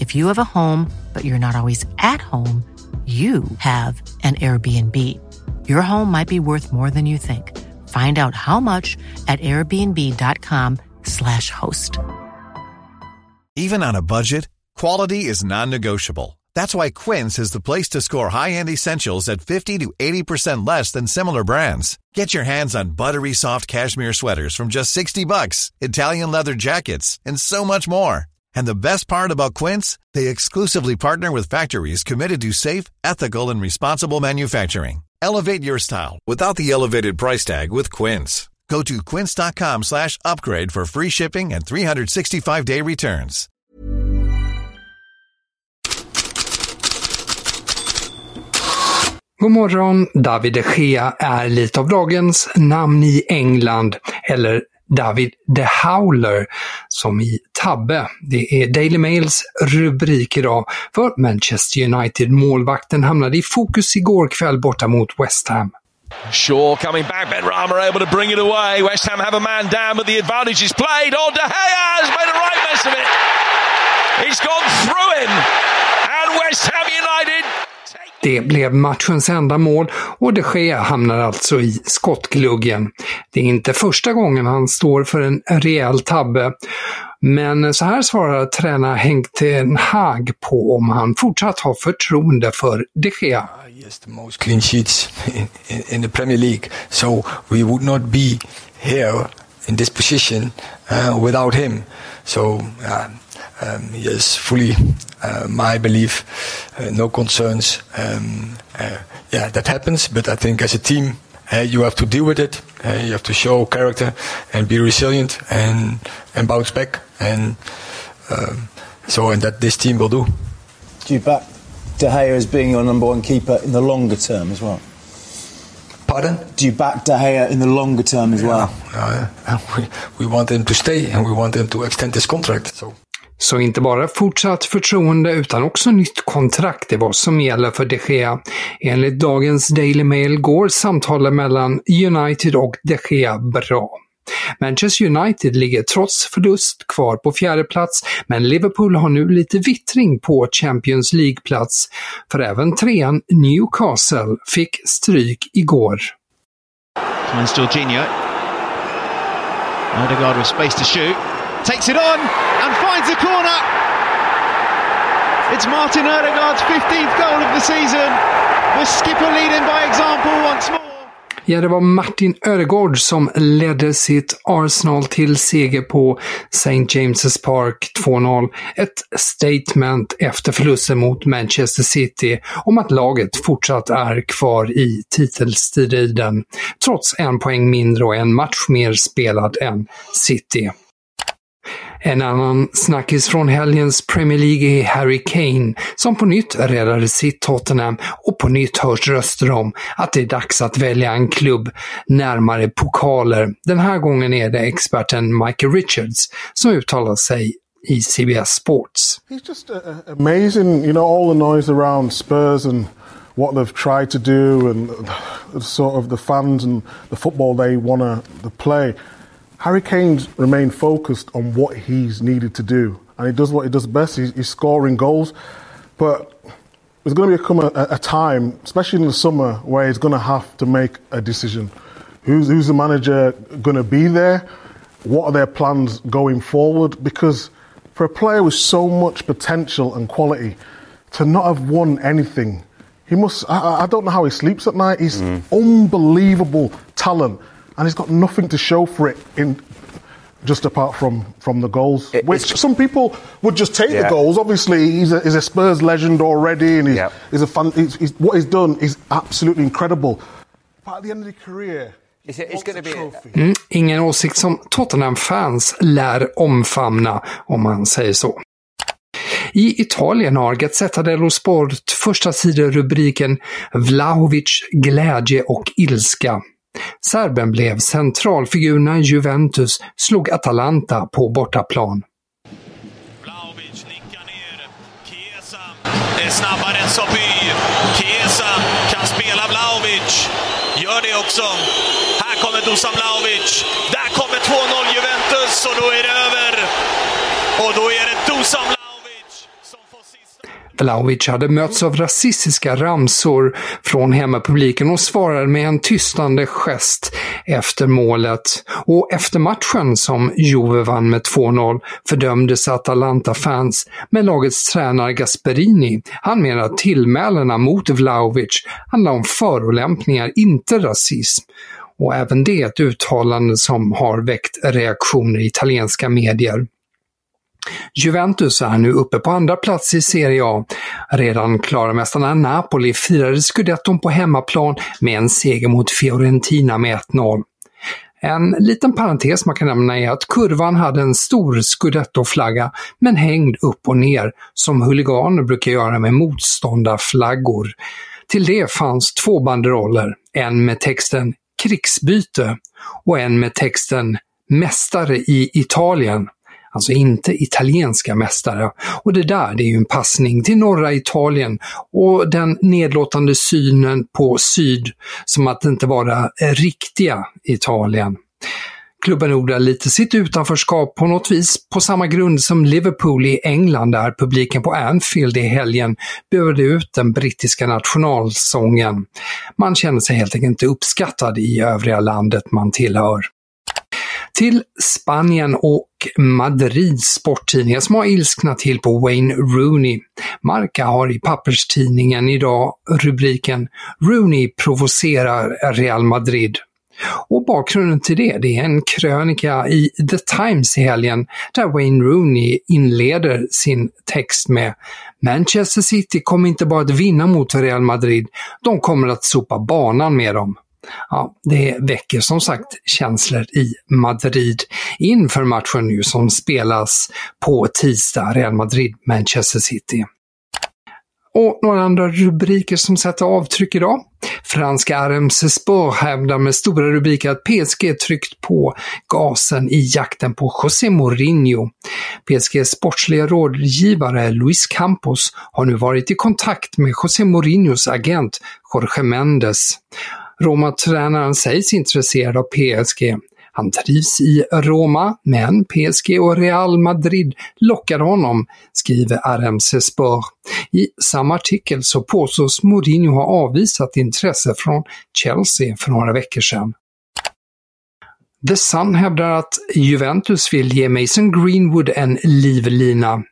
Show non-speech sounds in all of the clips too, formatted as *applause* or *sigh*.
If you have a home, but you're not always at home, you have an Airbnb. Your home might be worth more than you think. Find out how much at airbnb.com/slash host. Even on a budget, quality is non-negotiable. That's why Quince is the place to score high-end essentials at 50 to 80% less than similar brands. Get your hands on buttery soft cashmere sweaters from just 60 bucks, Italian leather jackets, and so much more. And the best part about Quince, they exclusively partner with factories committed to safe, ethical and responsible manufacturing. Elevate your style without the elevated price tag with Quince. Go to quince.com/upgrade for free shipping and 365-day returns. God morgon, David de Gea är lite av dagens namn i England, eller David De Howler som i Tabbe. Det är Daily Mails rubrik idag för Manchester United-målvakten hamnade i fokus igår kväll borta mot West Ham. Shaw coming back, Ben Rama able to bring it away. West Ham have a man down, but the advantage is played. Oh, De Gea has made a right mess of it. He's gone through him, and West Ham United det blev matchens enda mål och de Gea hamnar alltså i skottgluggen. Det är inte första gången han står för en rejäl tabbe. Men så här svarar tränare Henk Ten Hag på om han fortsatt har förtroende för de Gea. Ah, yes, the most clean sheets in, in, in the Premier League. So we would not be here in this position uh, without him. So uh, um, yes, fully uh, my belief, uh, no concerns. Um, uh, yeah, that happens, but I think as a team, uh, you have to deal with it. Uh, you have to show character and be resilient and and bounce back. And um, so, and that this team will do. Do you back De Gea as being your number one keeper in the longer term as well? Pardon? Do you back De Gea in the longer term as well? Yeah, *laughs* we, we want him to stay and we want him to extend his contract. So. Så inte bara fortsatt förtroende utan också nytt kontrakt är vad som gäller för de Gea. Enligt dagens Daily Mail går samtalen mellan United och de Gea bra. Manchester United ligger trots förlust kvar på fjärde plats, men Liverpool har nu lite vittring på Champions League-plats, för även trean Newcastle fick stryk igår. Finds Jorginho. Odegaard with space to shoot. Takes it on and finds a corner. It's Martin Erdegaard's 15th goal of the season. The skipper leading by example once more. Ja, det var Martin Ödegaard som ledde sitt Arsenal till seger på St. James's Park 2-0. Ett statement efter förlusten mot Manchester City om att laget fortsatt är kvar i titelstriden, trots en poäng mindre och en match mer spelad än City. En annan snackis från helgens Premier League är Harry Kane som på nytt räddade sitt Tottenham och på nytt hörs röster om att det är dags att välja en klubb närmare pokaler. Den här gången är det experten Michael Richards som uttalar sig i CBS Sports. He's just uh, uh, amazing, you know, all the noise around Spurs and what they've tried to do and *sighs* sort of the fans and the football they want to play. Harry Kane's remained focused on what he's needed to do, and he does what he does best. He's, he's scoring goals, but there's going to become a, a, time, especially in the summer, where he's going to have to make a decision. Who's, who's the manager going to be there? What are their plans going forward? Because for a player with so much potential and quality to not have won anything. He must. I, I don't know how he sleeps at night. He's mm. unbelievable talent, and he's got nothing to show for it in just apart from from the goals, It- which some people would just take Yeah. the goals. Obviously, he's a, he's a Spurs legend already, and he's, Yep. he's a fan. He's, he's, what he's done is absolutely incredible. But at the end of the career, It's, it's be. Mm, ingen åsikt som Tottenham-fans lär omfamna, om man säger så. I Italien har Gazzetta dello Sport första rubriken Vlahovic glädje och ilska. Serben blev centralfigur när Juventus slog Atalanta på bortaplan. Vlahovic nickar ner. Chiesa är snabbare än Soby. Chiesa kan spela Vlahovic. Gör det också. Här kommer Dusan Vlahovic. Där kommer 2-0 Juventus och då är det över. Och då är det Dusan Vlahovic som får sista... Vlahovic hade mötts av rasistiska ramsor från hemmapubliken och svarade med en tystande gest efter målet. Och efter matchen som Juve vann med 2-0 fördömdes Atalanta-fans men lagets tränare Gasperini. Han menar att tillmälena mot Vlahovic handlar om förolämpningar, inte rasism. Och även det är ett uttalande som har väckt reaktioner i italienska medier. Juventus är nu uppe på andra plats i Serie A. Redan klara mästarna Napoli firade scudetton på hemmaplan med en seger mot Fiorentina med 1-0. En liten parentes man kan nämna är att kurvan hade en stor scudetto-flagga men hängd upp och ner som huliganer brukar göra med motståndarflaggor. Till det fanns två banderoller, en med texten “Krigsbyte” och en med texten “Mästare i Italien” alltså inte italienska mästare. Och det där, det är ju en passning till norra Italien och den nedlåtande synen på syd som att det inte vara riktiga Italien. Klubben odlar lite sitt utanförskap på något vis på samma grund som Liverpool i England där publiken på Anfield i helgen buade ut den brittiska nationalsången. Man känner sig helt enkelt inte uppskattad i övriga landet man tillhör till Spanien och Madrids sporttidningar som har ilsknat till på Wayne Rooney. Marca har i papperstidningen idag rubriken “Rooney provocerar Real Madrid”. Och bakgrunden till det, det är en krönika i The Times i helgen där Wayne Rooney inleder sin text med “Manchester City kommer inte bara att vinna mot Real Madrid, de kommer att sopa banan med dem”. Ja, det väcker som sagt känslor i Madrid inför matchen nu som spelas på tisdag, Real Madrid-Manchester City. Och några andra rubriker som sätter avtryck idag. Franska RMC Sport hävdar med stora rubriker att PSG tryckt på gasen i jakten på José Mourinho. PSGs sportsliga rådgivare Luis Campos har nu varit i kontakt med José Mourinhos agent Jorge Mendes. Roma-tränaren sägs intresserad av PSG. Han trivs i Roma, men PSG och Real Madrid lockade honom, skriver RMC Sport. I samma artikel så påstås Mourinho ha avvisat intresse från Chelsea för några veckor sedan. The Sun hävdar att Juventus vill ge Mason Greenwood en livlina.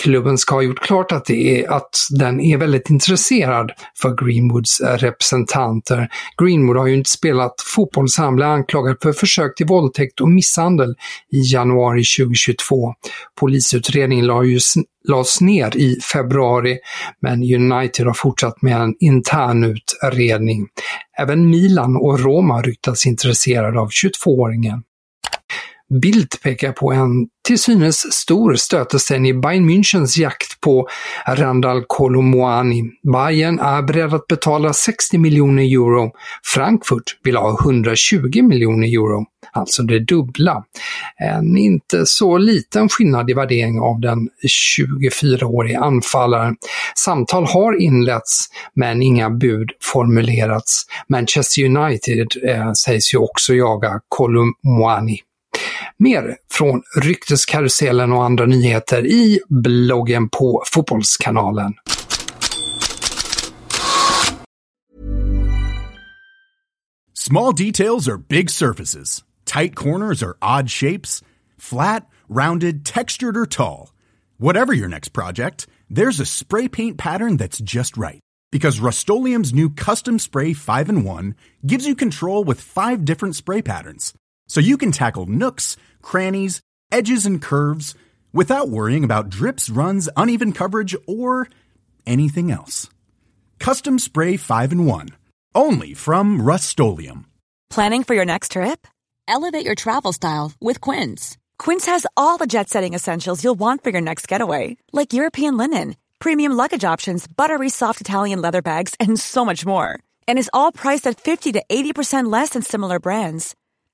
Klubben ska ha gjort klart att, det är, att den är väldigt intresserad för Greenwoods eh, representanter. Greenwood har ju inte spelat fotboll så han blev anklagad för försök till våldtäkt och misshandel i januari 2022. Polisutredningen la ju, lades ner i februari, men United har fortsatt med en intern utredning. Även Milan och Roma ryktas intresserade av 22-åringen. Bildt pekar på en till synes stor stötesten i Bayern Münchens jakt på Randall Kolomoani. Bayern är beredd att betala 60 miljoner euro. Frankfurt vill ha 120 miljoner euro, alltså det dubbla. En inte så liten skillnad i värdering av den 24-årige anfallaren. Samtal har inletts, men inga bud formulerats. Manchester United eh, sägs ju också jaga Kolomoani. Mer från rykteskarusellen och andra nyheter i bloggen på Fotbollskanalen. Small details are big surfaces. Tight corners are odd shapes. Flat, rounded, textured, or tall. Whatever your next project, there's a spray paint pattern that's just right. Because Rust new Custom Spray 5 in 1 gives you control with five different spray patterns. So you can tackle nooks, crannies, edges, and curves without worrying about drips, runs, uneven coverage, or anything else. Custom Spray 5 in 1. Only from Rust Planning for your next trip? Elevate your travel style with Quince. Quince has all the jet setting essentials you'll want for your next getaway, like European linen, premium luggage options, buttery soft Italian leather bags, and so much more. And is all priced at 50 to 80% less than similar brands.